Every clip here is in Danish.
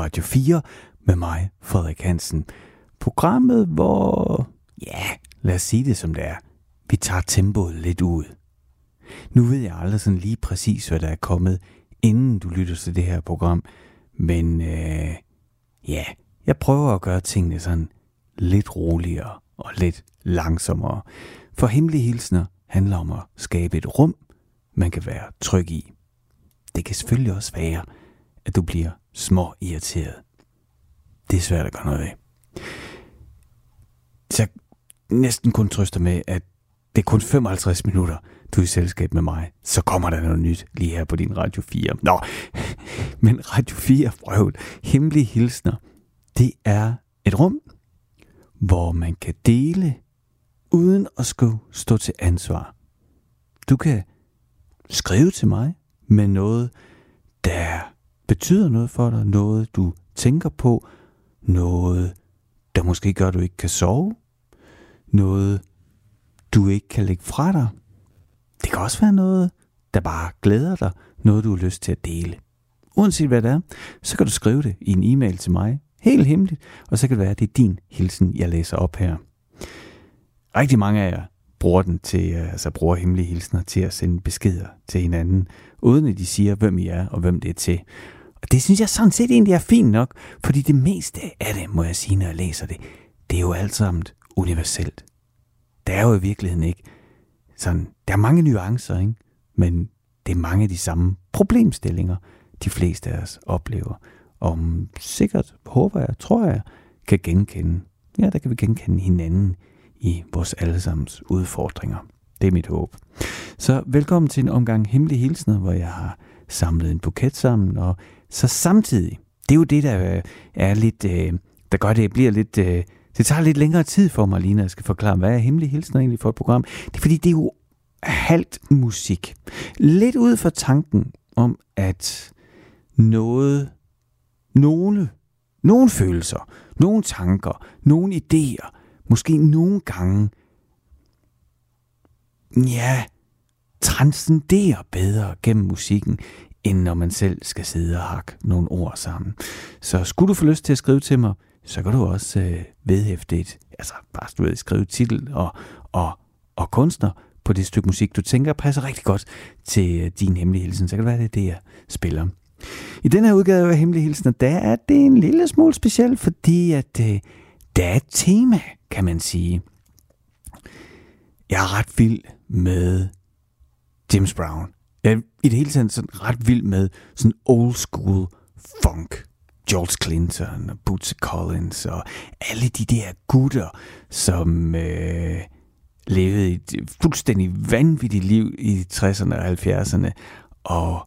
Radio 4 med mig, Frederik Hansen. Programmet, hvor, ja, lad os sige det som det er, vi tager tempoet lidt ud. Nu ved jeg aldrig sådan lige præcis, hvad der er kommet, inden du lytter til det her program, men øh, ja, jeg prøver at gøre tingene sådan lidt roligere og lidt langsommere. For hemmelige hilsner handler om at skabe et rum, man kan være tryg i. Det kan selvfølgelig også være, at du bliver små irriteret. Det er svært at gøre noget ved. Så jeg næsten kun trøster med, at det er kun 55 minutter, du er i selskab med mig. Så kommer der noget nyt lige her på din Radio 4. Nå, men Radio 4 prøvet hemmelige hilsner. Det er et rum, hvor man kan dele uden at skulle stå til ansvar. Du kan skrive til mig med noget, der betyder noget for dig, noget du tænker på, noget, der måske gør, at du ikke kan sove, noget, du ikke kan lægge fra dig. Det kan også være noget, der bare glæder dig, noget du har lyst til at dele. Uanset hvad det er, så kan du skrive det i en e-mail til mig, helt hemmeligt, og så kan det være, at det er din hilsen, jeg læser op her. Rigtig mange af jer bruger den til, øh, altså bruger hemmelige hilsner til at sende beskeder til hinanden, uden at de siger, hvem I er og hvem det er til. Og det synes jeg sådan set egentlig er fint nok, fordi det meste af det, må jeg sige, når jeg læser det, det er jo alt sammen universelt. Det er jo i virkeligheden ikke sådan, der er mange nuancer, ikke? men det er mange af de samme problemstillinger, de fleste af os oplever. Og sikkert, håber jeg, tror jeg, kan genkende. Ja, der kan vi genkende hinanden i vores allesammens udfordringer. Det er mit håb. Så velkommen til en omgang Hemmelige Hilsner, hvor jeg har samlet en buket sammen, og så samtidig, det er jo det, der øh, er lidt, øh, der gør det, bliver lidt, øh, det tager lidt længere tid for mig lige, når jeg skal forklare, hvad er hemmelig hilsen egentlig for et program. Det er fordi, det er jo halvt musik. Lidt ud fra tanken om, at noget, nogle, nogle følelser, nogle tanker, nogle idéer, måske nogle gange, ja, transcenderer bedre gennem musikken, end når man selv skal sidde og hakke nogle ord sammen. Så skulle du få lyst til at skrive til mig, så kan du også øh, vedhæfte et, altså bare du ved, skrive titel og, og, og kunstner på det stykke musik, du tænker passer rigtig godt til øh, din hemmelige hilsen. Så kan det være, det er det, jeg spiller. I den her udgave af Hemmelige der er det en lille smule speciel, fordi at øh, der er et tema, kan man sige. Jeg er ret vild med James Brown. Jeg er i det hele taget sådan ret vild med sådan old school funk. George Clinton og Bootsy Collins og alle de der gutter, som øh, levede et fuldstændig vanvittigt liv i 60'erne og 70'erne og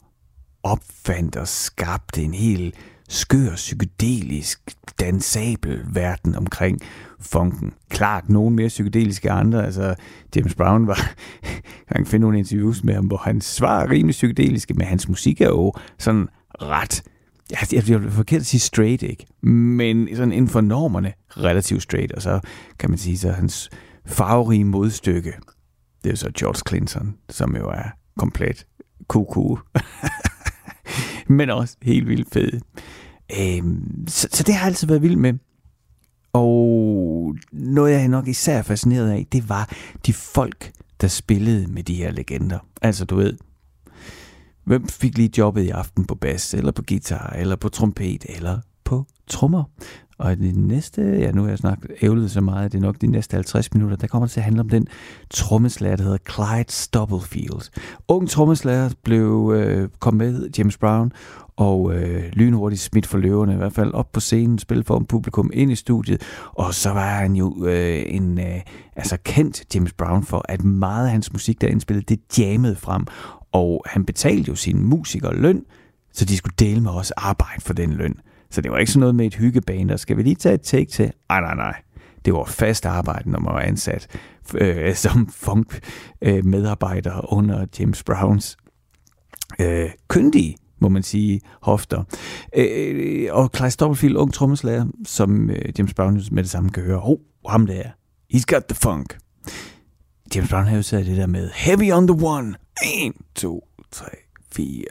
opfandt og skabte en hel skør, psykedelisk, dansabel verden omkring funken. Klart, nogen mere psykedeliske andre. Altså, James Brown var... jeg kan finde nogle interviews med ham, hvor han svarer rimelig psykedeliske, men hans musik er jo sådan ret... Altså, jeg, jeg, forkert at sige straight, ikke? Men sådan inden for normerne relativt straight. Og så kan man sige, så hans farverige modstykke, det er så George Clinton, som jo er komplet kuku. men også helt vildt fed. Øh, så, så det har jeg altid været vild med. Og noget, jeg nok især fascineret af, det var de folk, der spillede med de her legender. Altså, du ved, hvem fik lige jobbet i aften på bas, eller på guitar, eller på trompet, eller på trommer. Og de næste, ja nu har jeg snakket ævlet så meget, det er nok de næste 50 minutter, der kommer til at handle om den trommeslager, der hedder Clyde Stubblefield. Ung trommeslager blev, øh, kom med James Brown, og øh, lynhurtigt smidt for løverne, i hvert fald op på scenen, spille for en publikum ind i studiet, og så var han jo øh, en øh, altså kendt James Brown for, at meget af hans musik, der indspillede, det jammede frem, og han betalte jo sine musikere løn, så de skulle dele med os arbejde for den løn. Så det var ikke sådan noget med et hyggebane, der skal vi lige tage et take til? Ej, nej, nej. Det var fast arbejde, når man var ansat øh, som funk øh, medarbejder under James Browns øh, kyndige må man sige, hofter. Øh, øh og Clive Stubblefield, ung trommeslager, som øh, James Brown med det samme kan høre, oh, ham der, he's got the funk. James Brown har jo sagt det der med, heavy on the one, 1, 2, 3, 4,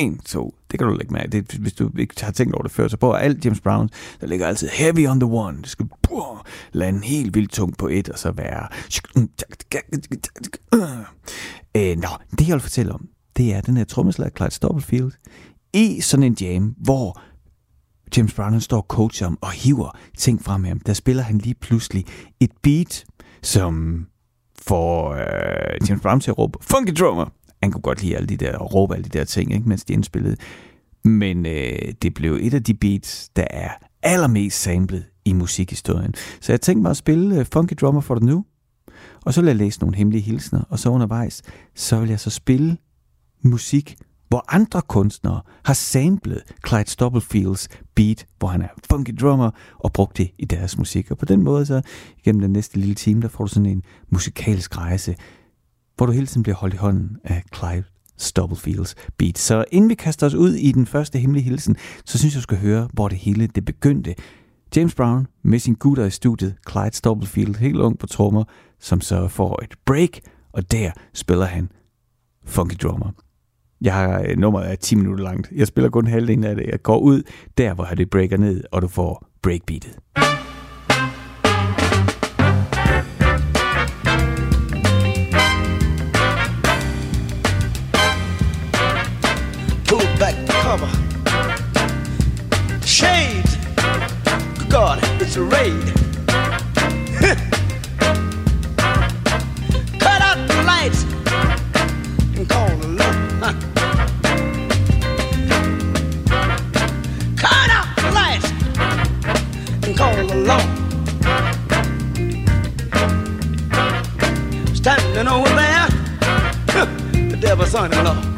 1, 2. Det kan du lægge med. Det, hvis du ikke har tænkt over det før, så på alt James Brown, der ligger altid heavy on the one. Det skal uh, lande helt vildt tungt på et, og så være... Øh, nå, det jeg vil fortælle om, det er den her trommeslager Clyde Stubblefield i sådan en jam, hvor James Brown står og coacher ham og hiver ting frem ham. Der spiller han lige pludselig et beat, som får øh, James Brown til at råbe, Funky Drummer! Han kunne godt lide alle de der, og råbe alle de der ting, ikke, mens de indspillede. Men øh, det blev et af de beats, der er allermest samlet i musikhistorien. Så jeg tænkte mig at spille øh, Funky Drummer for dig nu. Og så vil jeg læse nogle hemmelige hilsner, og så undervejs, så vil jeg så spille musik, hvor andre kunstnere har samlet Clyde Stubblefields beat, hvor han er funky drummer, og brugt det i deres musik. Og på den måde, så gennem den næste lille time, der får du sådan en musikalsk rejse, hvor du hele tiden bliver holdt i hånden af Clyde Stubblefields beat. Så inden vi kaster os ud i den første hemmelige hilsen, så synes jeg, du skal høre, hvor det hele det begyndte. James Brown med sin gutter i studiet, Clyde Stubblefield, helt ung på trommer, som så får et break, og der spiller han funky drummer. Jeg har øh, nummeret er 10 minutter langt. Jeg spiller kun halvdelen af det. Jeg går ud der, hvor det breaker ned, og du får breakbeatet. Pull back the cover. Shade. God, it's a raid. 我上来了。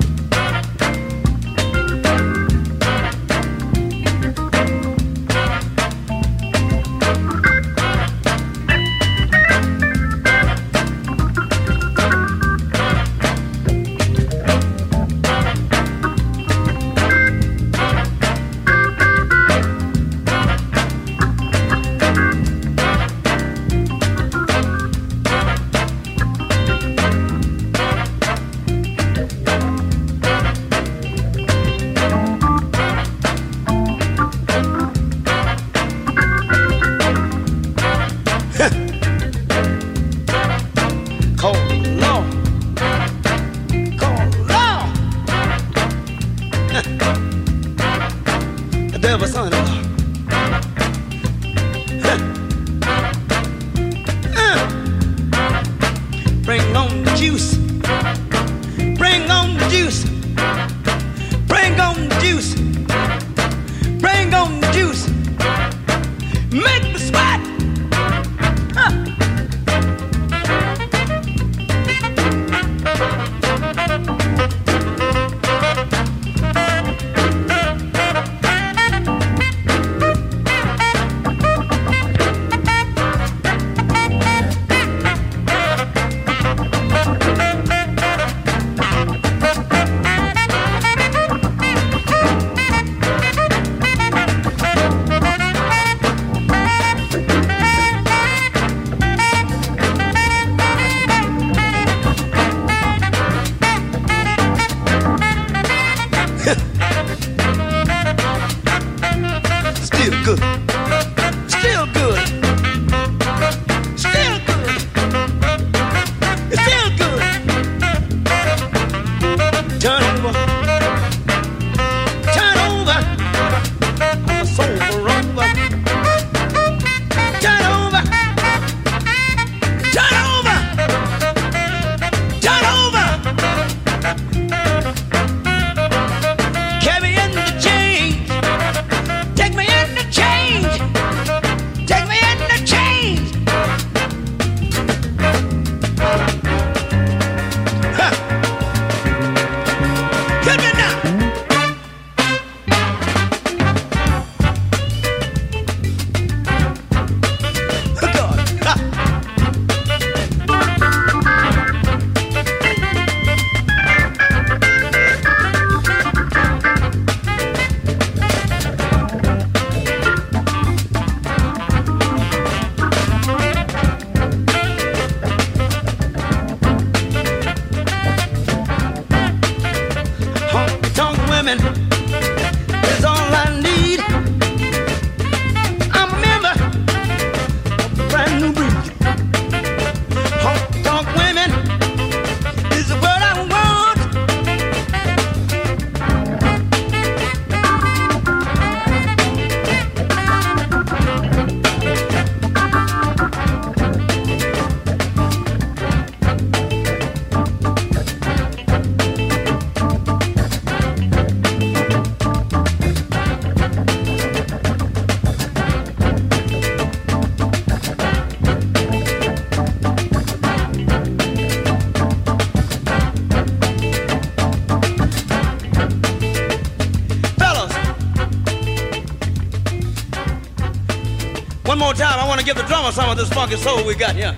Give some of this funky soul we got here.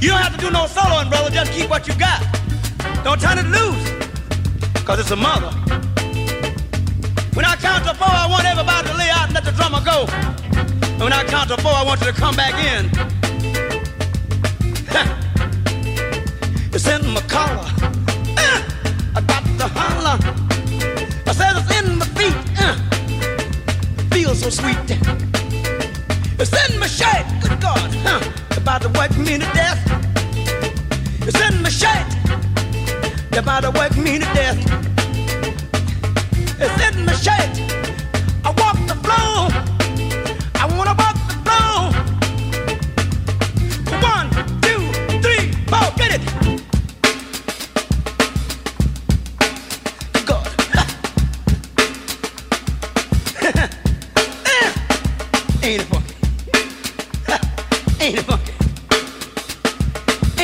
You don't have to do no soloing, brother. Just keep what you got. Don't turn it loose, because it's a mother. When I count to four, I want everybody to lay out and let the drummer go. And when I count to four, I want you to come back in. it's in my collar.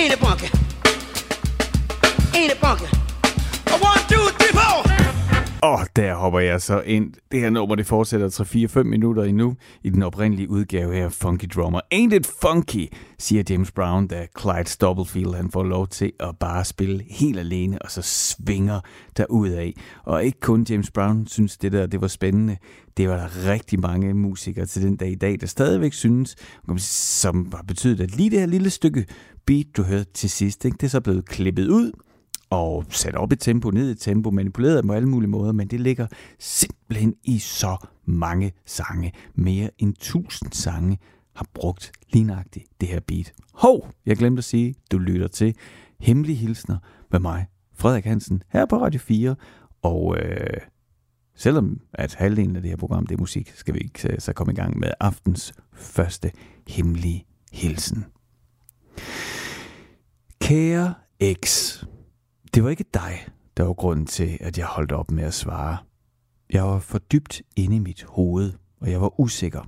Ain't it funky? Ain't it funky? One, two, three, four. Og der hopper jeg så ind. Det her nummer, det fortsætter 3-4-5 minutter endnu i den oprindelige udgave her Funky Drummer. Ain't it funky, siger James Brown, da Clyde Stubblefield han får lov til at bare spille helt alene, og så svinger af. Og ikke kun James Brown synes det der, det var spændende. Det var der rigtig mange musikere til den dag i dag, der stadigvæk synes, som har betydet, at lige det her lille stykke beat, du hørte til sidst, ikke, det er så blevet klippet ud, og sat op i tempo, ned i tempo, manipuleret på alle mulige måder, men det ligger simpelthen i så mange sange. Mere end 1000 sange har brugt lignagtigt det her beat. Hov, jeg glemte at sige, du lytter til Hemmelige Hilsner med mig, Frederik Hansen, her på Radio 4, og øh, selvom at halvdelen af det her program, det er musik, skal vi ikke øh, så komme i gang med aftens første hemmelige hilsen. Kære X, det var ikke dig, der var grunden til, at jeg holdt op med at svare. Jeg var for dybt inde i mit hoved, og jeg var usikker.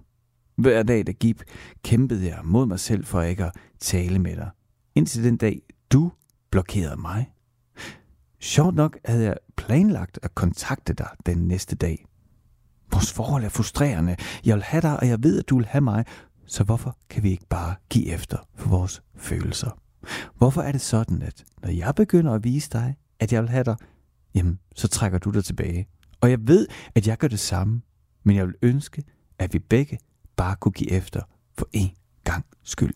Hver dag, der gik, kæmpede jeg mod mig selv for ikke at tale med dig. Indtil den dag, du blokerede mig. Sjovt nok havde jeg planlagt at kontakte dig den næste dag. Vores forhold er frustrerende. Jeg vil have dig, og jeg ved, at du vil have mig. Så hvorfor kan vi ikke bare give efter for vores følelser? Hvorfor er det sådan, at når jeg begynder at vise dig, at jeg vil have dig, jamen, så trækker du dig tilbage. Og jeg ved, at jeg gør det samme, men jeg vil ønske, at vi begge bare kunne give efter for en gang skyld.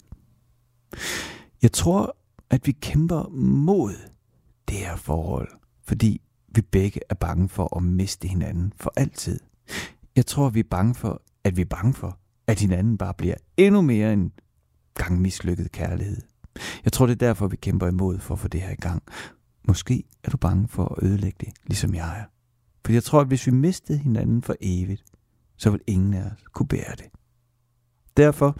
Jeg tror, at vi kæmper mod det her forhold, fordi vi begge er bange for at miste hinanden for altid. Jeg tror, vi er bange for, at vi er bange for, at hinanden bare bliver endnu mere en gang mislykket kærlighed. Jeg tror, det er derfor, vi kæmper imod for at få det her i gang. Måske er du bange for at ødelægge det, ligesom jeg er. For jeg tror, at hvis vi mistede hinanden for evigt, så vil ingen af os kunne bære det. Derfor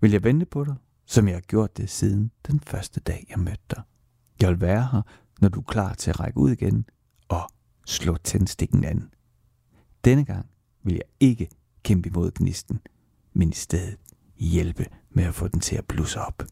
vil jeg vente på dig, som jeg har gjort det siden den første dag, jeg mødte dig. Jeg vil være her, når du er klar til at række ud igen og slå tændstikken an. Denne gang vil jeg ikke kæmpe imod gnisten, men i stedet hjælpe med at få den til at blusse op.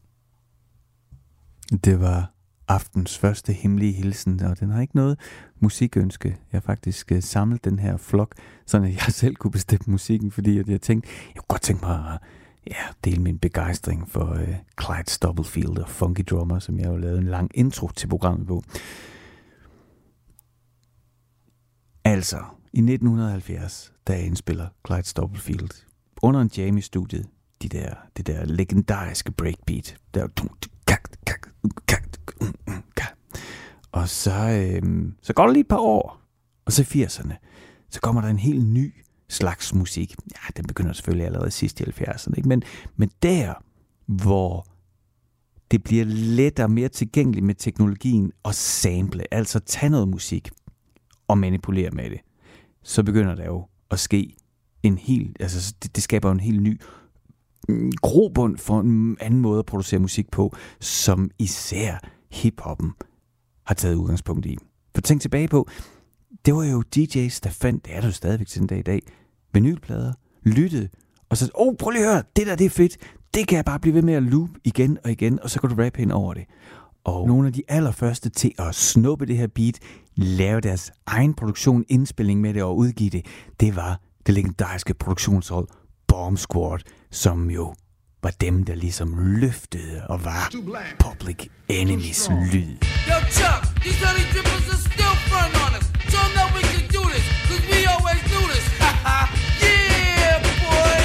Det var aftens første hemmelige hilsen, og den har ikke noget musikønske. Jeg har faktisk øh, samlet den her flok, så jeg selv kunne bestemme musikken, fordi jeg tænkte, jeg kunne godt tænke mig at ja, dele min begejstring for uh, Clyde Stubblefield og Funky Drummer, som jeg har lavet en lang intro til programmet på. Altså, i 1970, der indspiller Clyde Stubblefield under en jam i studiet, de der, det der legendariske breakbeat, der og så, øh, så går der lige et par år, og så 80'erne, så kommer der en helt ny slags musik. Ja, den begynder selvfølgelig allerede sidst i 70'erne, ikke? Men, men der, hvor det bliver lettere, mere tilgængeligt med teknologien og sample, altså tage noget musik og manipulere med det, så begynder der jo at ske en helt, altså det, det skaber en helt ny mm, grobund for en anden måde at producere musik på, som især hiphoppen har taget udgangspunkt i. For tænk tilbage på, det var jo DJ's, der fandt, det er det jo stadigvæk til den dag i dag, vinylplader, lyttede, og så, åh, oh, prøv lige at høre, det der, det er fedt, det kan jeg bare blive ved med at loop igen og igen, og så kan du rap hen over det. Og nogle af de allerførste til at snuppe det her beat, lave deres egen produktion, indspilling med det og udgive det, det var det legendariske produktionshold Bomb Squad, som jo var dem, der ligesom løftede og var Public Enemies lyd. Yo, Chuck, these honey drippers are still front on us. Them that we can do this, cause we always do this. yeah, boy!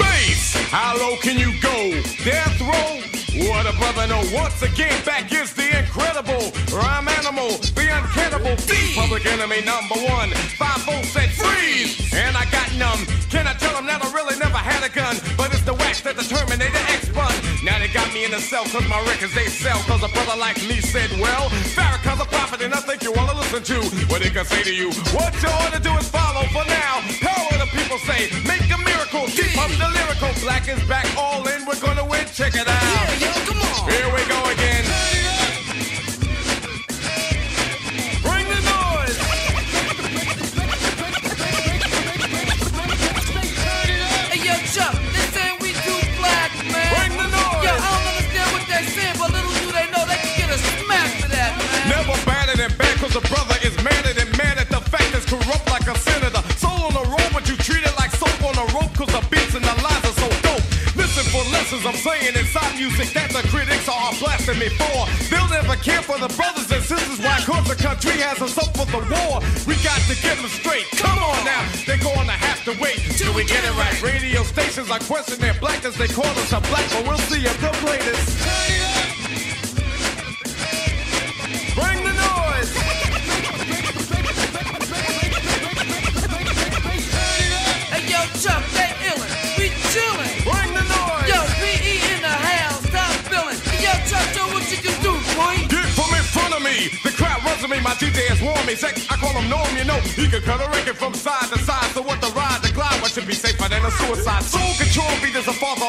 Bass, how low can you go? Death row? What a brother know. Once again, back is the incredible rhyme animal, the uncannibal thief. Public enemy number one. Five volts said freeze, and I got numb. Can I tell them that I really never had a gun? But it's the wax that the Terminator X bun. Now they got me in the cell cause my records they sell. Cause a brother like me said, well, Farrakhan's a prophet and I think you wanna listen to what he can say to you. What you ought to do is follow for now. Power the people say, make a miracle, keep up the lyrical. Black is back, all in, we're gonna win, check it out. Yeah, yo, come on. Here we go again. Bring the noise. Hey, yo, Chuck, this ain't we too black, man. Bring the noise. Yo, I don't understand what they're saying, but little do they know they can get a smack for that, man. Never batted and bad, cause a brother is madder than mad at the fact that's corrupt like a senator. Cause the beats and the lines are so dope. Listen for lessons I'm saying inside music that the critics are blasting me for. They'll never care for the brothers and sisters. Why? Cause the country has us up for the war. We got to get them straight. Come on now, they're gonna have to wait till we get it right. Radio stations are questioning their blackness. They call us a black, but we'll see if play this. Bring the noise. Hey chillin'. Bring the noise. Yo, PE in the house, top billin'. Hey, yo, Chuck, show what you can do, boy. Get from in front of me. The crowd runs to me. My DJ has warned me. Sex, I call him Norm, you know. He can cut a record from side to side. So what the ride, the glide, what should be safer than a suicide. Soul control beat is the father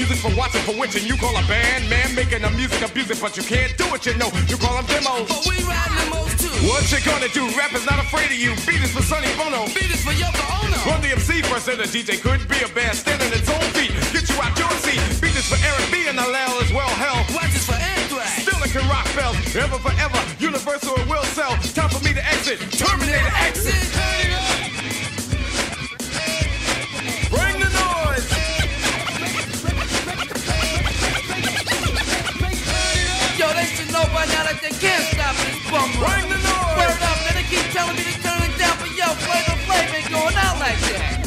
Music for watching, for witching. You call a band, man, making the music abuse it, but you can't do it, you know. You call them demos. But we ride limos too. What you gonna do? Rap is not afraid of you. Beat is for Sonny Bono. Beat is for Yoko Ono. Run the MC first, and the DJ Couldn't be a band standing its own feet. Get you out your seat. Beat is for Eric B and Alel as well. Hell, watch is for Anthrax. Still it can rock bells. Ever forever. Universal it will sell. Time for me to exit. Terminator exit. Bring know by now that they can't stop this bum run. Bring the noise. Word up, man. They keep telling me to turn it down, but yo, Flavor Flav ain't going out like that.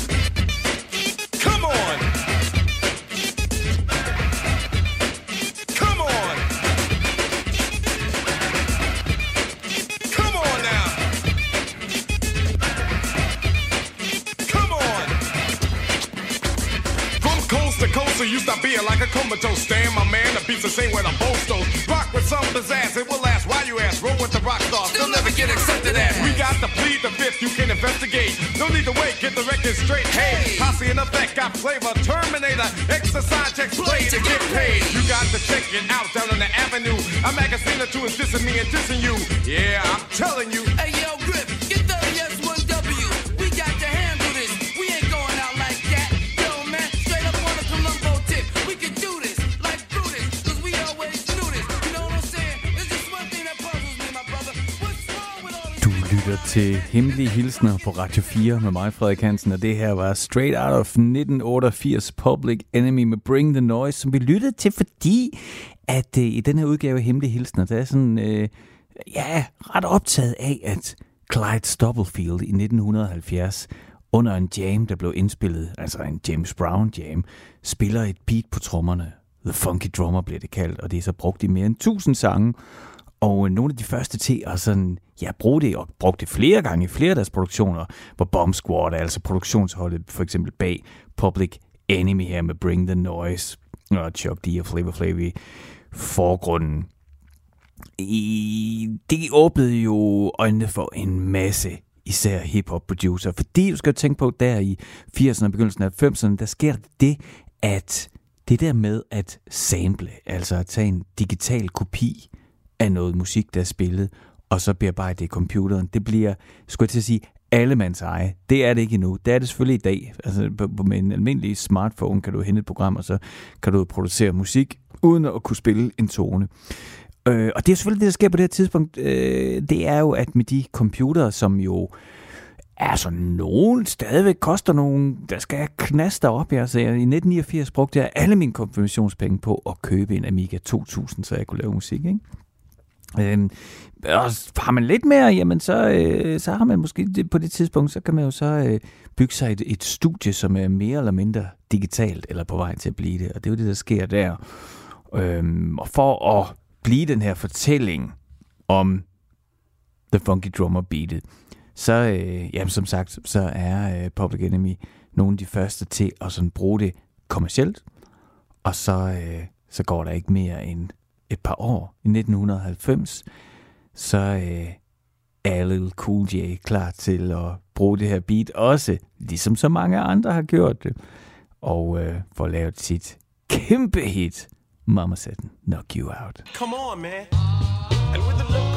Come on. Come on. Come on now. Come on. From coast to coast, it used to be like a comatose. Stand, my man, the beats the same with a boastos. With some pizzazz, it will last. Why you ask? Roll with the rock stars, they'll never get accepted as. We got to plead the fifth, you can investigate. No need to wait, get the record straight. Hey, posse in effect, got flavor. Terminator, exercise checks, play to get paid. You got to check it out down on the avenue. A magazine or two is dissing me and dissing you. Yeah, I'm telling you. Hey, yo, til Hemmelige Hilsner på Radio 4 med mig, Frederik Hansen, og det her var Straight Out of 1988 Public Enemy med Bring the Noise, som vi lyttede til, fordi at øh, i den her udgave af Hemmelige Hilsner, der er sådan, øh, ja, ret optaget af, at Clyde Stubblefield i 1970 under en jam, der blev indspillet, altså en James Brown jam, spiller et beat på trommerne. The Funky Drummer bliver det kaldt, og det er så brugt i mere end 1000 sange. Og øh, nogle af de første til at sådan, ja, bruge det, og brugt det flere gange i flere af deres produktioner, hvor Bomb Squad, altså produktionsholdet for eksempel bag Public Enemy her med Bring the Noise, og Chuck D og Flavor Flav i forgrunden. I, det åbnede jo øjnene for en masse især hip-hop producer, fordi du skal tænke på, der i 80'erne og begyndelsen af 90'erne, der sker det, at det der med at sample, altså at tage en digital kopi af noget musik, der er spillet, og så bearbejde det i computeren, det bliver, skulle jeg til at sige, allemands eje. Det er det ikke endnu. Det er det selvfølgelig i dag. Altså, på, med en almindelig smartphone kan du hente et program, og så kan du producere musik, uden at kunne spille en tone. Øh, og det er selvfølgelig det, der sker på det her tidspunkt. Øh, det er jo, at med de computere, som jo Altså, nogen stadigvæk koster nogen, der skal knaster op. Jeg, så jeg, I 1989 brugte jeg alle mine konfirmationspenge på at købe en Amiga 2000, så jeg kunne lave musik, ikke? Øh, og har man lidt mere, jamen så, øh, så har man måske det, på det tidspunkt, så kan man jo så øh, bygge sig et, et studie, som er mere eller mindre digitalt, eller på vej til at blive det. Og det er jo det, der sker der. Øh, og for at blive den her fortælling om The Funky Drummer Beatet, så, øh, jamen, som sagt, så er øh, Public Enemy nogle af de første til at sådan bruge det kommercielt, og så, øh, så går der ikke mere end et par år. I 1990, så øh, er LL Cool J klar til at bruge det her beat også, ligesom så mange andre har gjort det, og øh, får lavet sit kæmpe hit, Mama Said Knock You Out. Come on, man. And with the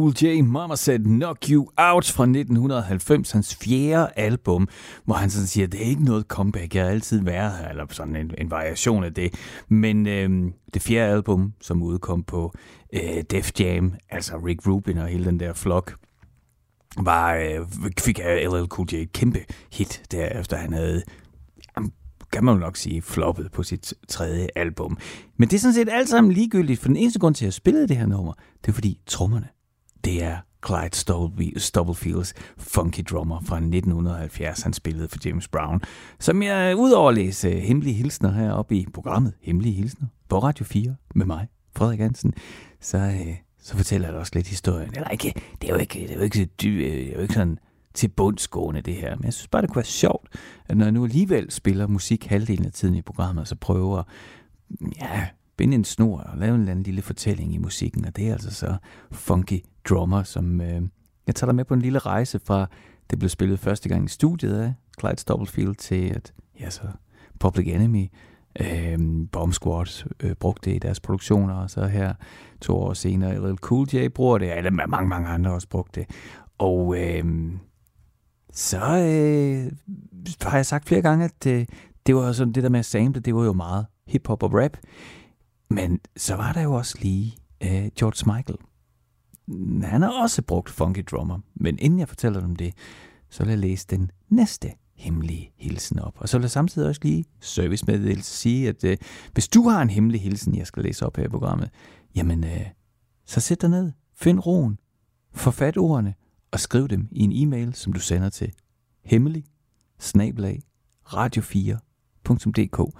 Cool J, Mama Said Knock You Out fra 1990, hans fjerde album, hvor han sådan siger, det er ikke noget comeback, jeg har altid været her, eller sådan en, en variation af det. Men øh, det fjerde album, som udkom på øh, Def Jam, altså Rick Rubin og hele den der flok, var, øh, fik LL Cool J et kæmpe hit derefter, han havde kan man jo nok sige, floppet på sit tredje album. Men det er sådan set alt sammen ligegyldigt, for den eneste grund til, at jeg spillede det her nummer, det er fordi trommerne, det er Clyde Stubblefields funky drummer fra 1970, han spillede for James Brown, som jeg øh, udover at læse øh, hemmelige hilsner heroppe i programmet Hemmelige Hilsner på Radio 4 med mig, Frederik Hansen, så, øh, så fortæller jeg også lidt historien. Eller ikke, det er jo ikke, det er jo ikke, øh, det er jo ikke sådan til bundsgående det her. Men jeg synes bare, det kunne være sjovt, at når jeg nu alligevel spiller musik halvdelen af tiden i programmet, så prøver ja, binde en snor og lave en eller anden lille fortælling i musikken. Og det er altså så Funky Drummer, som øh, jeg tager dig med på en lille rejse fra, det blev spillet første gang i studiet af Clyde Stubblefield til, at ja, så Public Enemy, øh, Bomb Squad øh, brugte det i deres produktioner, og så her to år senere, LL Cool J bruger det, eller mange, mange andre også brugte det. Og øh, så øh, har jeg sagt flere gange, at øh, det var sådan det der med at sample, det var jo meget hip-hop og rap. Men så var der jo også lige øh, George Michael. Han har også brugt funky drummer. Men inden jeg fortæller dem det, så vil jeg læse den næste hemmelige hilsen op. Og så vil jeg samtidig også lige servicemeddelelse sige, at øh, hvis du har en hemmelig hilsen, jeg skal læse op her i programmet, jamen øh, så sæt dig ned, find roen, forfat ordene, og skriv dem i en e-mail, som du sender til hemmelig radio4.dk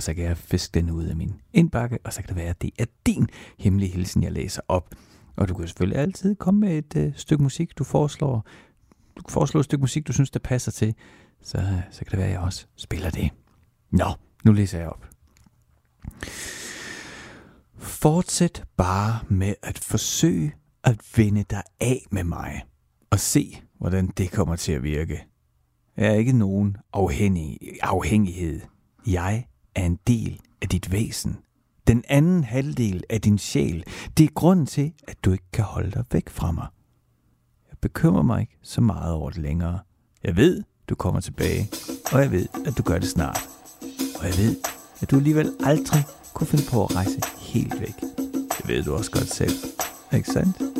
og så kan jeg fiske den ud af min indbakke, og så kan det være, at det er din hemmelige hilsen, jeg læser op. Og du kan selvfølgelig altid komme med et øh, stykke musik, du foreslår. Du kan foreslå et stykke musik, du synes, der passer til. Så, øh, så kan det være, at jeg også spiller det. Nå, nu læser jeg op. Fortsæt bare med at forsøge at vende dig af med mig og se, hvordan det kommer til at virke. Jeg er ikke nogen afhængig, afhængighed. Jeg er en del af dit væsen. Den anden halvdel af din sjæl. Det er grunden til, at du ikke kan holde dig væk fra mig. Jeg bekymrer mig ikke så meget over det længere. Jeg ved, du kommer tilbage, og jeg ved, at du gør det snart. Og jeg ved, at du alligevel aldrig kunne finde på at rejse helt væk. Det ved du også godt selv. Ikke sandt?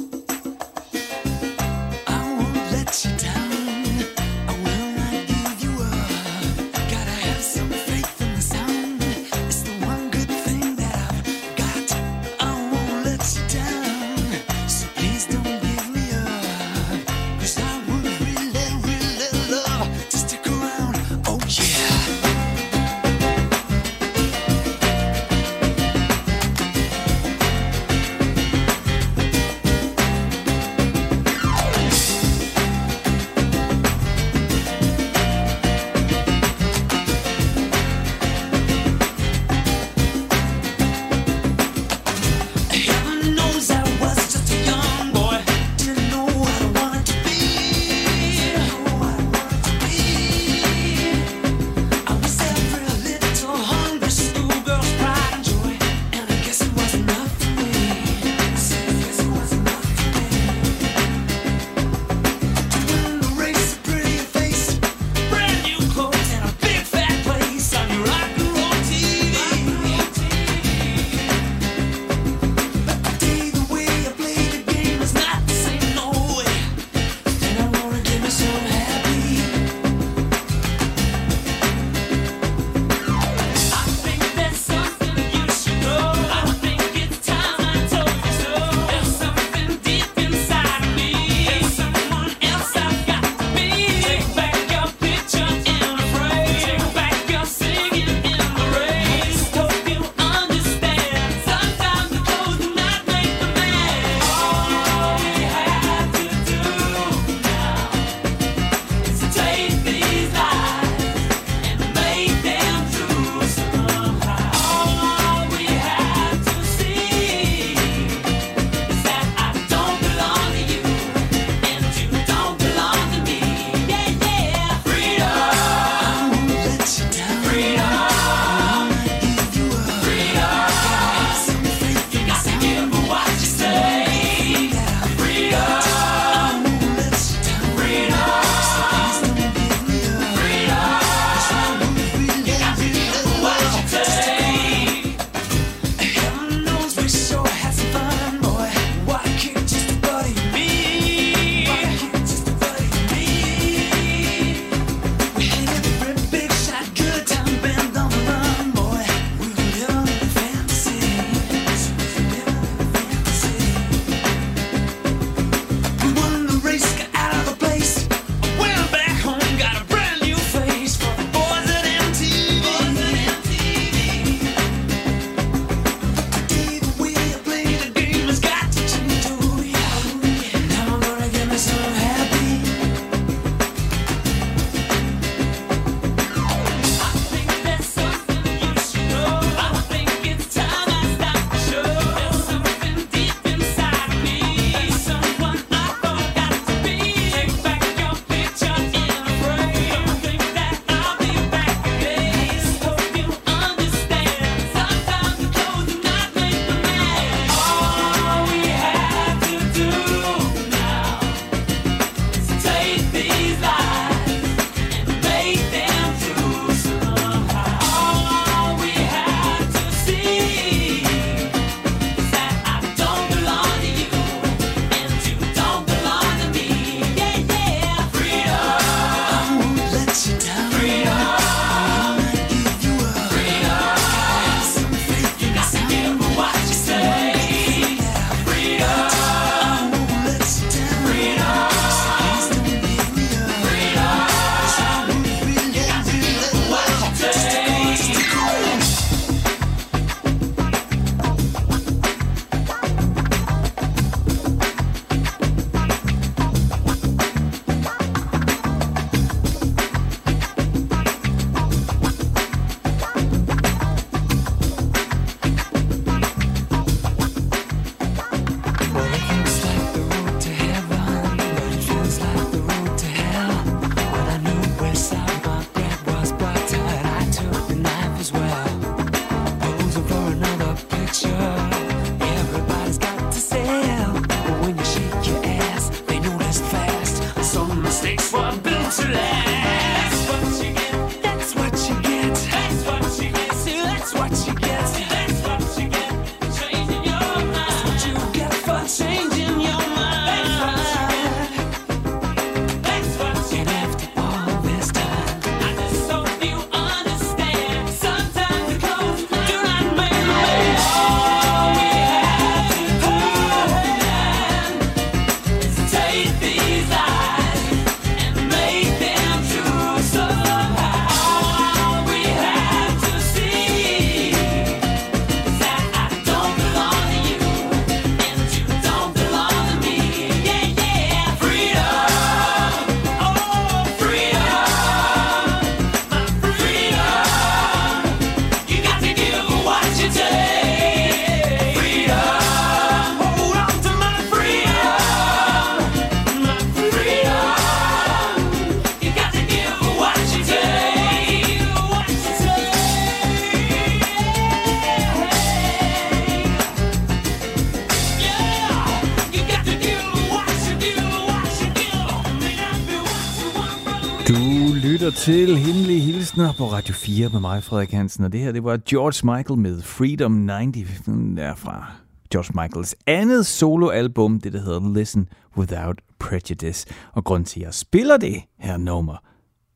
Hemmelige på Radio 4 med mig, Frederik Hansen, og det her, det var George Michael med Freedom 90, er fra George Michaels andet soloalbum, det der hedder Listen Without Prejudice. Og grund til, at jeg spiller det her nummer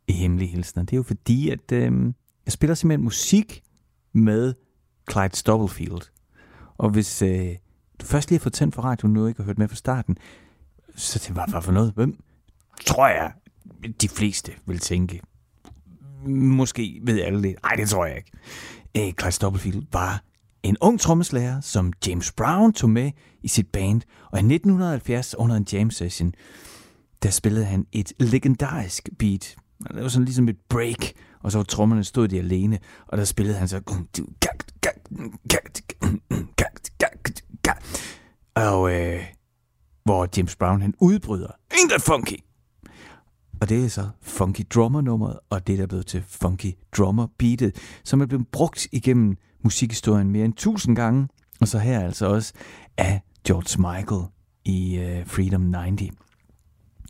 i Hemmelige Hilsner, det er jo fordi, at øh, jeg spiller simpelthen musik med Clyde Stubblefield. Og hvis øh, du først lige har fået tændt for radioen nu, og ikke har hørt med fra starten, så det var hvad for noget? Hvem? Tror jeg, de fleste vil tænke. Måske ved alle det. Nej, det tror jeg ikke. Øh, Clyde Stubblefield var en ung trommeslager, som James Brown tog med i sit band. Og i 1970 under en jam session, der spillede han et legendarisk beat. Det var sådan ligesom et break, og så var trommerne stod de alene, og der spillede han så... Og øh, hvor James Brown han udbryder. Ain't that funky? Og det er så Funky Drummer nummeret, og det der er blevet til Funky Drummer beatet, som er blevet brugt igennem musikhistorien mere end tusind gange, og så her altså også af George Michael i uh, Freedom 90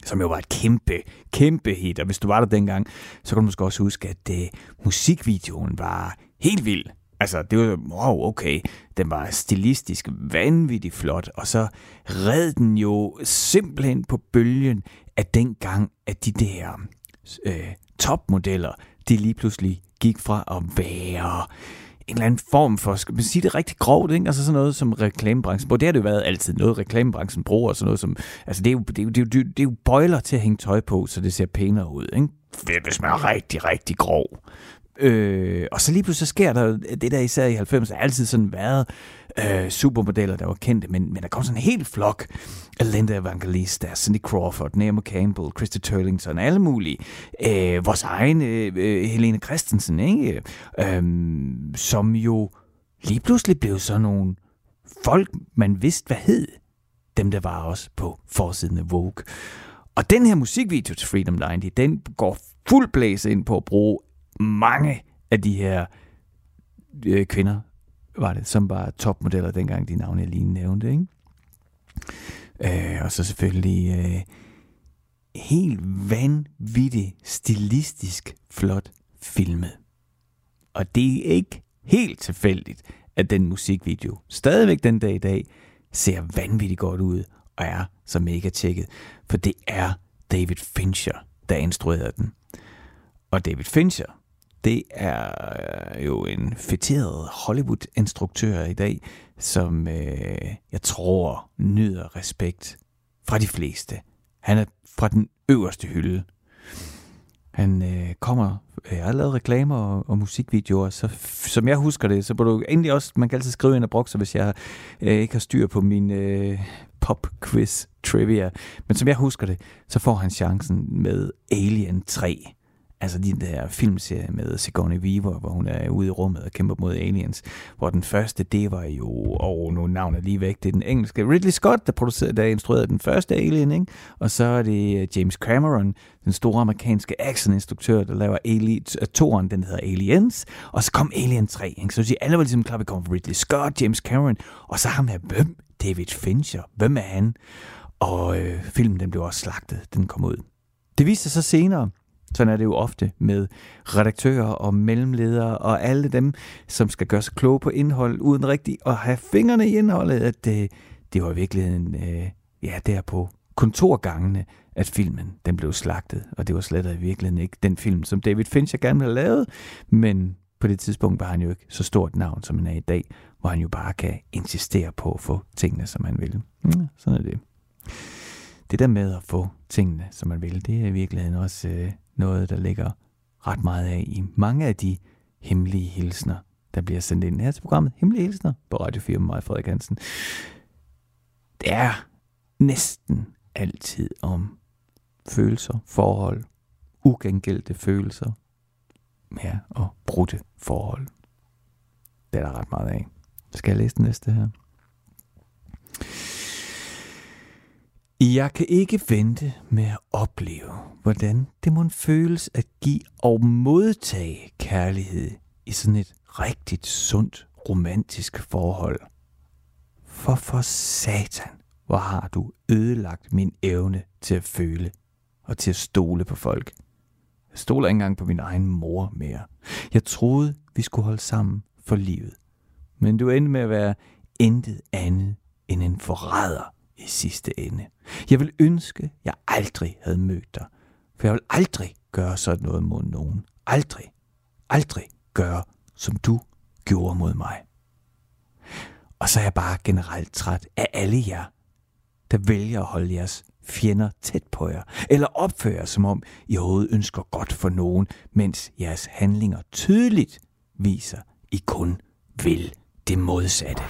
som jo var et kæmpe, kæmpe hit. Og hvis du var der dengang, så kan du måske også huske, at uh, musikvideoen var helt vild. Altså, det var, wow, okay, den var stilistisk vanvittigt flot, og så red den jo simpelthen på bølgen af dengang, at de der øh, topmodeller, de lige pludselig gik fra at være en eller anden form for, skal man sige det rigtig grovt, ikke? Altså sådan noget som reklamebranchen bruger. Det har det jo været altid noget, reklamebranchen bruger, og sådan noget som, altså det er, jo, det, er jo, det, er jo, det er jo bøjler til at hænge tøj på, så det ser pænere ud, ikke? Hvis man er rigtig, rigtig grov. Øh, og så lige pludselig så sker der det der især i 90'erne, altid sådan været øh, supermodeller, der var kendte, men, men der kom sådan en helt flok af Linda Evangelista, Cindy Crawford, Naomi Campbell, Christy Turlington, alle mulige. Øh, vores egen øh, øh Helene Christensen, ikke? Øh, som jo lige pludselig blev sådan nogle folk, man vidste, hvad hed. Dem, der var også på forsiden af Vogue. Og den her musikvideo til Freedom 90, den går fuld blæse ind på at bruge mange af de her øh, kvinder, var det, som var topmodeller dengang, de navne jeg lige nævnte, ikke? Øh, og så selvfølgelig øh, helt vanvittigt stilistisk flot filmet. Og det er ikke helt tilfældigt, at den musikvideo stadigvæk den dag i dag ser vanvittigt godt ud og er så mega tjekket. For det er David Fincher, der instruerede den. Og David Fincher, det er øh, jo en fætteret Hollywood-instruktør i dag, som øh, jeg tror nyder respekt fra de fleste. Han er fra den øverste hylde. Han øh, kommer, øh, jeg har lavet reklamer og, og musikvideoer, så som jeg husker det, så må du endelig også, man kan altid skrive ind og brokse, hvis jeg øh, ikke har styr på min øh, pop-quiz trivia. Men som jeg husker det, så får han chancen med Alien 3. Altså de der filmserie med Sigourney Weaver, hvor hun er ude i rummet og kæmper mod aliens. Hvor den første, det var jo, og nu navn er lige væk, det er den engelske Ridley Scott, der producerede, der instruerede den første Alien, ikke? Og så er det øh, James Cameron, den store amerikanske actioninstruktør, der laver Alien, øh, toren, den hedder Aliens. Og så kom Alien 3, ikke? Så de alle var ligesom klar, vi kommer fra Ridley Scott, James Cameron, og så ham her, hvem? David Fincher. Hvem er han? Og øh, filmen, den blev også slagtet, den kom ud. Det viste sig så senere, sådan er det jo ofte med redaktører og mellemledere og alle dem, som skal gøre sig kloge på indhold, uden rigtig at have fingrene i indholdet, at det, det var i virkeligheden, øh, ja, der på kontorgangene, at filmen den blev slagtet, og det var slet i virkeligheden ikke den film, som David Fincher gerne ville have lavet, men på det tidspunkt var han jo ikke så stort navn, som han er i dag, hvor han jo bare kan insistere på at få tingene, som han vil. Ja, mm, sådan er det. Det der med at få tingene, som man vil, det er i virkeligheden også øh, noget, der ligger ret meget af i mange af de hemmelige hilsner, der bliver sendt ind her til programmet. Hemmelige hilsner på Radio 4 med mig, Frederik Hansen. Det er næsten altid om følelser, forhold, ugengældte følelser, ja, og brudte forhold. Det er der ret meget af. Skal jeg læse den næste her? Jeg kan ikke vente med at opleve, hvordan det må føles at give og modtage kærlighed i sådan et rigtigt sundt romantisk forhold. For for satan, hvor har du ødelagt min evne til at føle og til at stole på folk. Jeg stoler ikke engang på min egen mor mere. Jeg troede, vi skulle holde sammen for livet. Men du endte med at være intet andet end en forræder i sidste ende. Jeg vil ønske, jeg aldrig havde mødt dig. For jeg vil aldrig gøre sådan noget mod nogen. Aldrig. Aldrig gøre, som du gjorde mod mig. Og så er jeg bare generelt træt af alle jer, der vælger at holde jeres fjender tæt på jer, eller opfører jer, som om I overhovedet ønsker godt for nogen, mens jeres handlinger tydeligt viser, I kun vil det modsatte.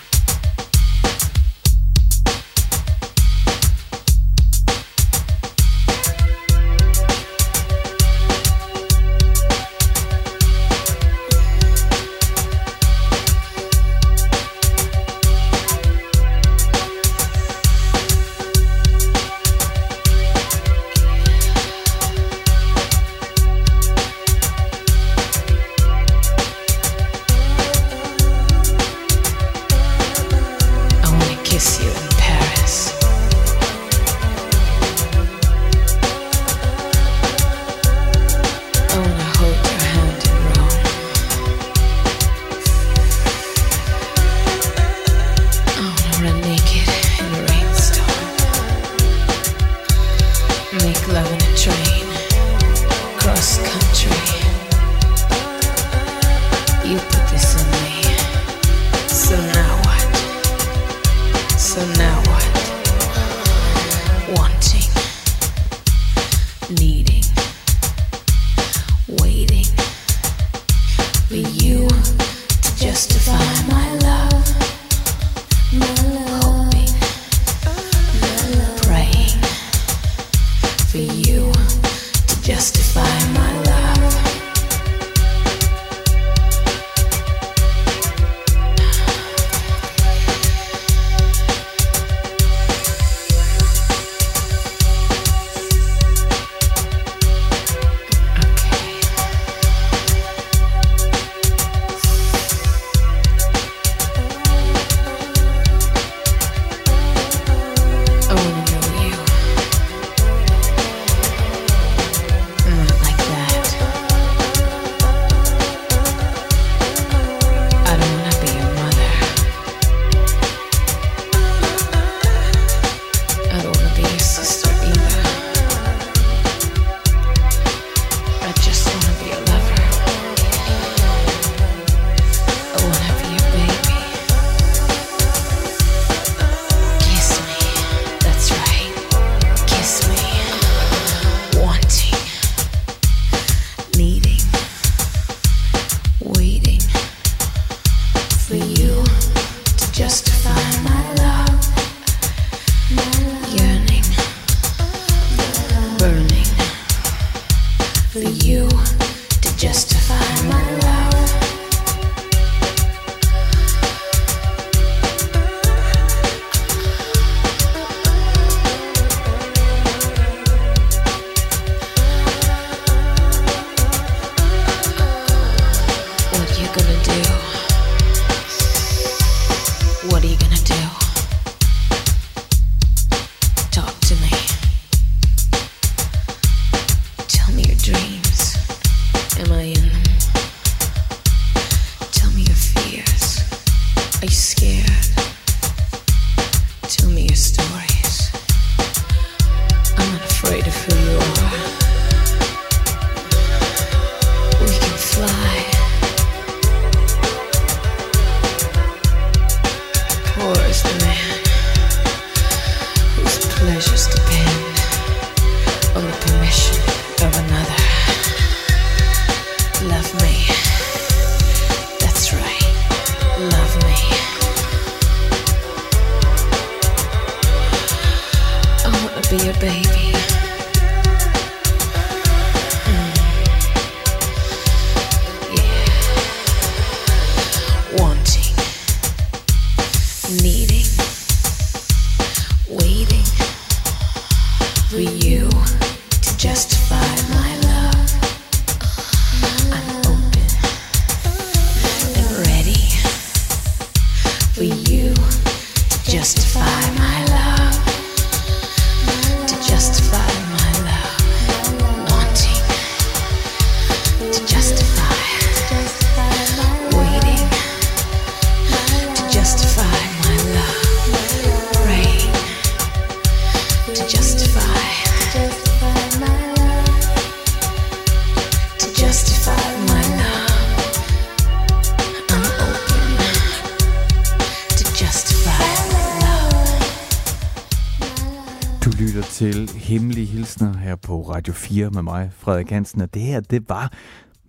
Radio 4 med mig, Frederik Hansen, og det her, det var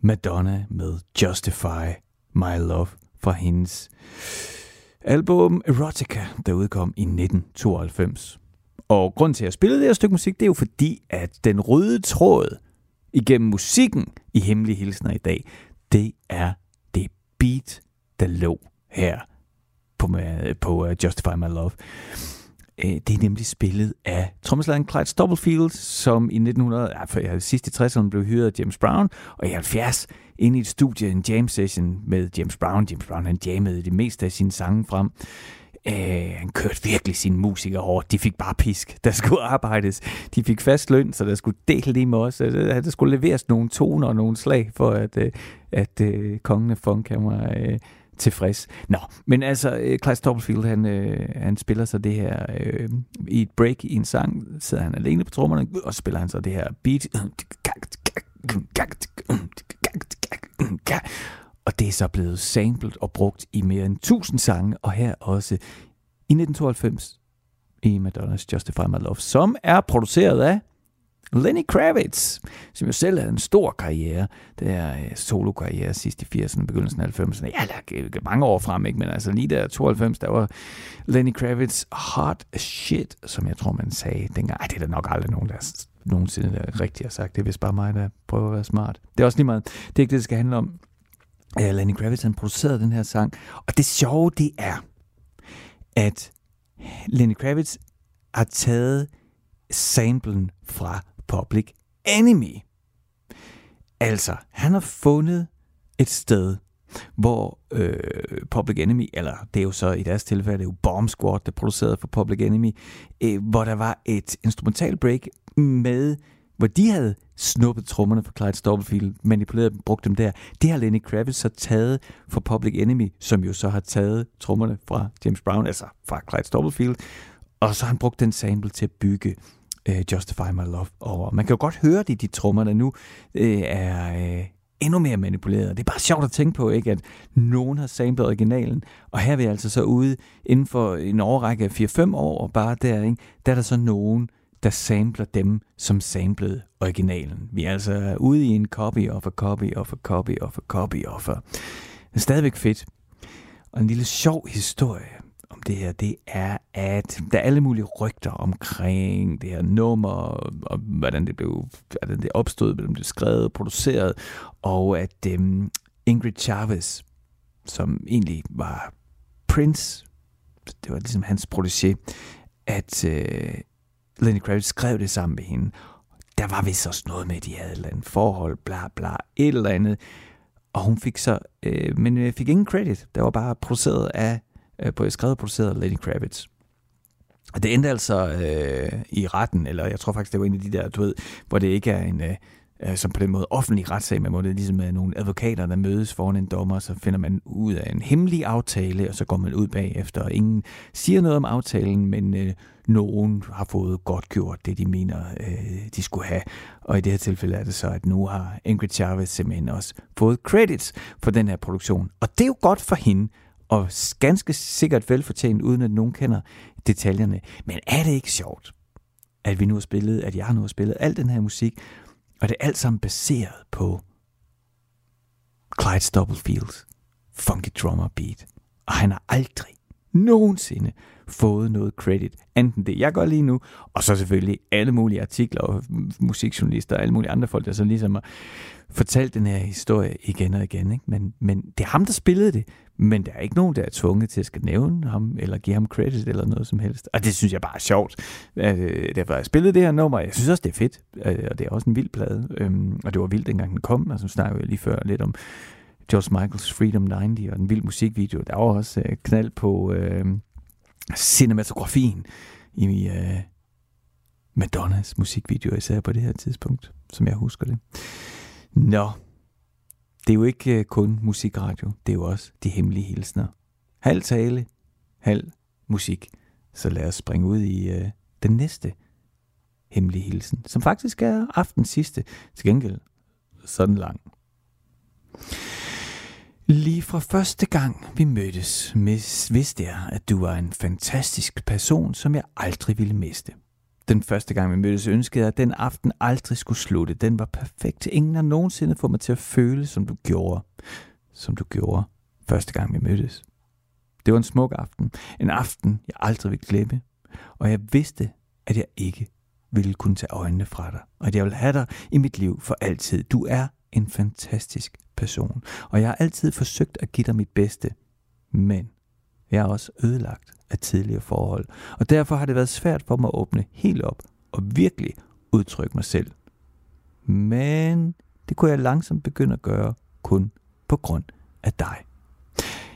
Madonna med Justify My Love fra hendes album Erotica, der udkom i 1992. Og grund til, at jeg spillede det her stykke musik, det er jo fordi, at den røde tråd igennem musikken i Hemmelige Hilsner i dag, det er det beat, der lå her på, øh, på øh, Justify My Love. Øh, det er nemlig spillet af trommeslageren Clyde Stubblefield, som i 1900, ja, for, sidst i 60'erne blev hyret af James Brown, og i 70 inde i et studie, en jam session med James Brown. James Brown han jammede det meste af sine sange frem. Øh, han kørte virkelig sine musikere hårdt. De fik bare pisk. Der skulle arbejdes. De fik fast løn, så der skulle dele lige med os. Der der skulle leveres nogle toner og nogle slag, for at, øh, at øh, kongen af funk han var øh, tilfreds. Nå, men altså, øh, Klaus Toppelfield, han, øh, han spiller så det her øh, i et break i en sang, sidder han alene på trommerne, og så spiller han så det her beat. Og det er så blevet samlet og brugt i mere end 1000 sange, og her også i 1992 i Madonnas Justify My Love, som er produceret af Lenny Kravitz, som jo selv havde en stor karriere. Det er øh, solo-karriere sidst i 80'erne, begyndelsen af 90'erne. Ja, der er mange år frem, ikke? men altså lige der 92, der var Lenny Kravitz hot shit, som jeg tror, man sagde dengang. Ej, det er der nok aldrig nogen, der nogensinde der rigtig har sagt. Det er vist bare mig, der prøver at være smart. Det er også lige meget. Det er ikke det, det skal handle om. Uh, Lenny Kravitz, han producerede den her sang. Og det sjove, det er, at Lenny Kravitz har taget samplen fra Public Enemy. Altså, han har fundet et sted, hvor øh, Public Enemy, eller det er jo så i deres tilfælde, det er jo Bomb Squad, der producerede for Public Enemy, øh, hvor der var et instrumental break med, hvor de havde snuppet trommerne fra Clyde Stubblefield, manipuleret dem, brugt dem der. Det har Lenny Kravitz så taget for Public Enemy, som jo så har taget trommerne fra James Brown, altså fra Clyde Stubblefield, og så har han brugt den sample til at bygge øh, Justify My Love over. Man kan jo godt høre det i de trommer, der nu øh, er øh, endnu mere manipuleret. Det er bare sjovt at tænke på, ikke, at nogen har samlet originalen, og her er vi altså så ude inden for en overrække af 4-5 år, og bare der, ikke, der er der så nogen, der samler dem, som samlede originalen. Vi er altså ude i en copy of a copy of a copy of a copy of a. Det er stadigvæk fedt. Og en lille sjov historie om det her, det er, at der er alle mulige rygter omkring det her nummer, og hvordan det blev hvordan det opstod, hvordan det blev skrevet, produceret, og at øhm, Ingrid Chavez, som egentlig var Prince, det var ligesom hans protégé, at øh, Lenny Kravitz skrev det sammen med hende. Der var vist også noget med, at de havde et eller andet forhold, bla bla, et eller andet. Og hun fik så, øh, men øh, fik ingen credit. Der var bare produceret af øh, på skrevet og produceret af Lenny Kravitz. Og det endte altså øh, i retten, eller jeg tror faktisk, det var en af de der, du ved, hvor det ikke er en, øh, øh som på den måde offentlig retssag, men hvor det er ligesom med nogle advokater, der mødes foran en dommer, så finder man ud af en hemmelig aftale, og så går man ud bagefter, og ingen siger noget om aftalen, men øh, nogen har fået godt gjort det, de mener, øh, de skulle have. Og i det her tilfælde er det så, at nu har Ingrid Chavez simpelthen også fået credits for den her produktion. Og det er jo godt for hende, og ganske sikkert velfortjent, uden at nogen kender detaljerne. Men er det ikke sjovt, at vi nu har spillet, at jeg nu har spillet al den her musik, og det er alt sammen baseret på Clyde Stubblefields funky drummer beat. Og han har aldrig nogensinde fået noget credit, enten det jeg gør lige nu, og så selvfølgelig alle mulige artikler og musikjournalister og alle mulige andre folk, der så ligesom har fortalt den her historie igen og igen. Ikke? Men, men det er ham, der spillede det, men der er ikke nogen, der er tvunget til at skal nævne ham, eller give ham credit, eller noget som helst. Og det synes jeg bare er sjovt. Øh, derfor har jeg spillet det her nummer, jeg synes også, det er fedt, øh, og det er også en vild plade. Øhm, Og det var vildt, dengang den kom, altså så snakkede jeg lige før lidt om George Michaels Freedom 90, og en vild musikvideo. Der var også øh, knald på øh, cinematografien i øh, Madonnas musikvideo, især på det her tidspunkt, som jeg husker det. Nå, det er jo ikke øh, kun musikradio, det er jo også de hemmelige hilsner. Halv tale, halv musik. Så lad os springe ud i øh, den næste hemmelige hilsen, som faktisk er aftens sidste. Til gengæld sådan lang. Lige fra første gang vi mødtes, vidste jeg, at du var en fantastisk person, som jeg aldrig ville miste. Den første gang vi mødtes, ønskede jeg, at den aften aldrig skulle slutte. Den var perfekt. Ingen har nogensinde fået mig til at føle, som du gjorde. Som du gjorde første gang vi mødtes. Det var en smuk aften. En aften, jeg aldrig vil glemme. Og jeg vidste, at jeg ikke ville kunne tage øjnene fra dig. Og at jeg vil have dig i mit liv for altid. Du er en fantastisk person. Og jeg har altid forsøgt at give dig mit bedste. Men jeg er også ødelagt af tidligere forhold. Og derfor har det været svært for mig at åbne helt op og virkelig udtrykke mig selv. Men det kunne jeg langsomt begynde at gøre kun på grund af dig.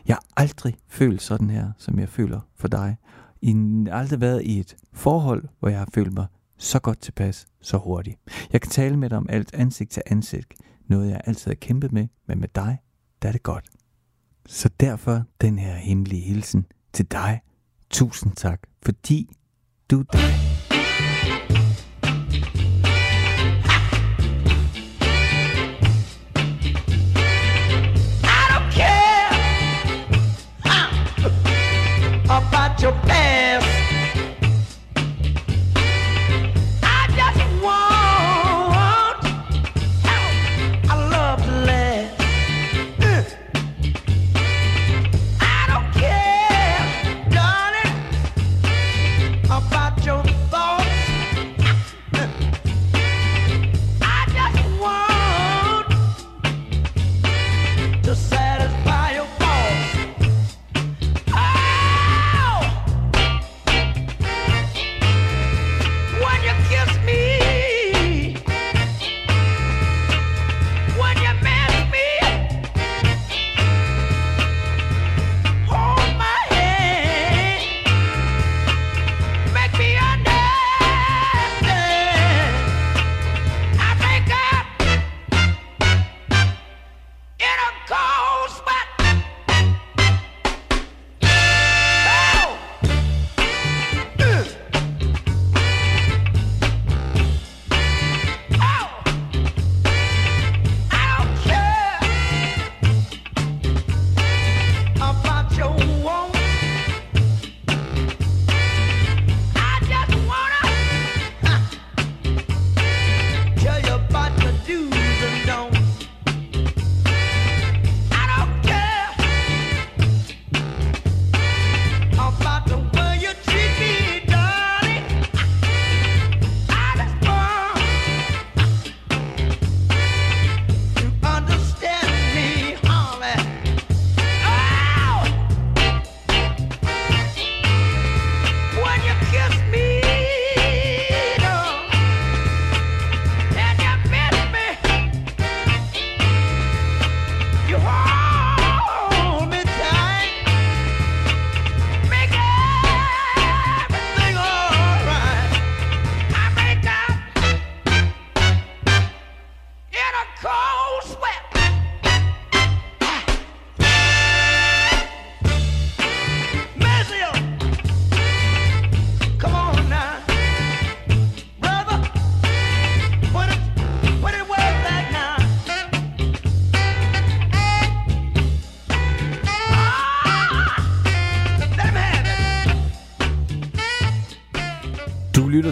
Jeg har aldrig følt sådan her, som jeg føler for dig. I har aldrig været i et forhold, hvor jeg har følt mig så godt tilpas, så hurtigt. Jeg kan tale med dig om alt ansigt til ansigt. Noget jeg altid har kæmpet med, men med dig, der er det godt. Så derfor den her hemmelige hilsen til dig. Tusind tak, fordi du er dig.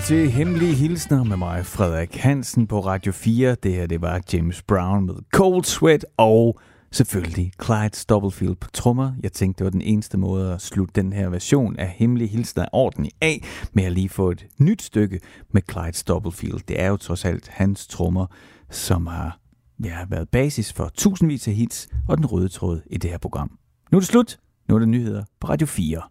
Til Hemmelige Hilsner med mig, Frederik Hansen på Radio 4. Det her, det var James Brown med Cold Sweat og selvfølgelig Clyde Stubblefield på trommer. Jeg tænkte, det var den eneste måde at slutte den her version af Hemmelige Hilsner ordentligt af, med at lige få et nyt stykke med Clyde Stubblefield. Det er jo trods alt hans trommer, som har ja, været basis for tusindvis af hits og den røde tråd i det her program. Nu er det slut. Nu er det nyheder på Radio 4.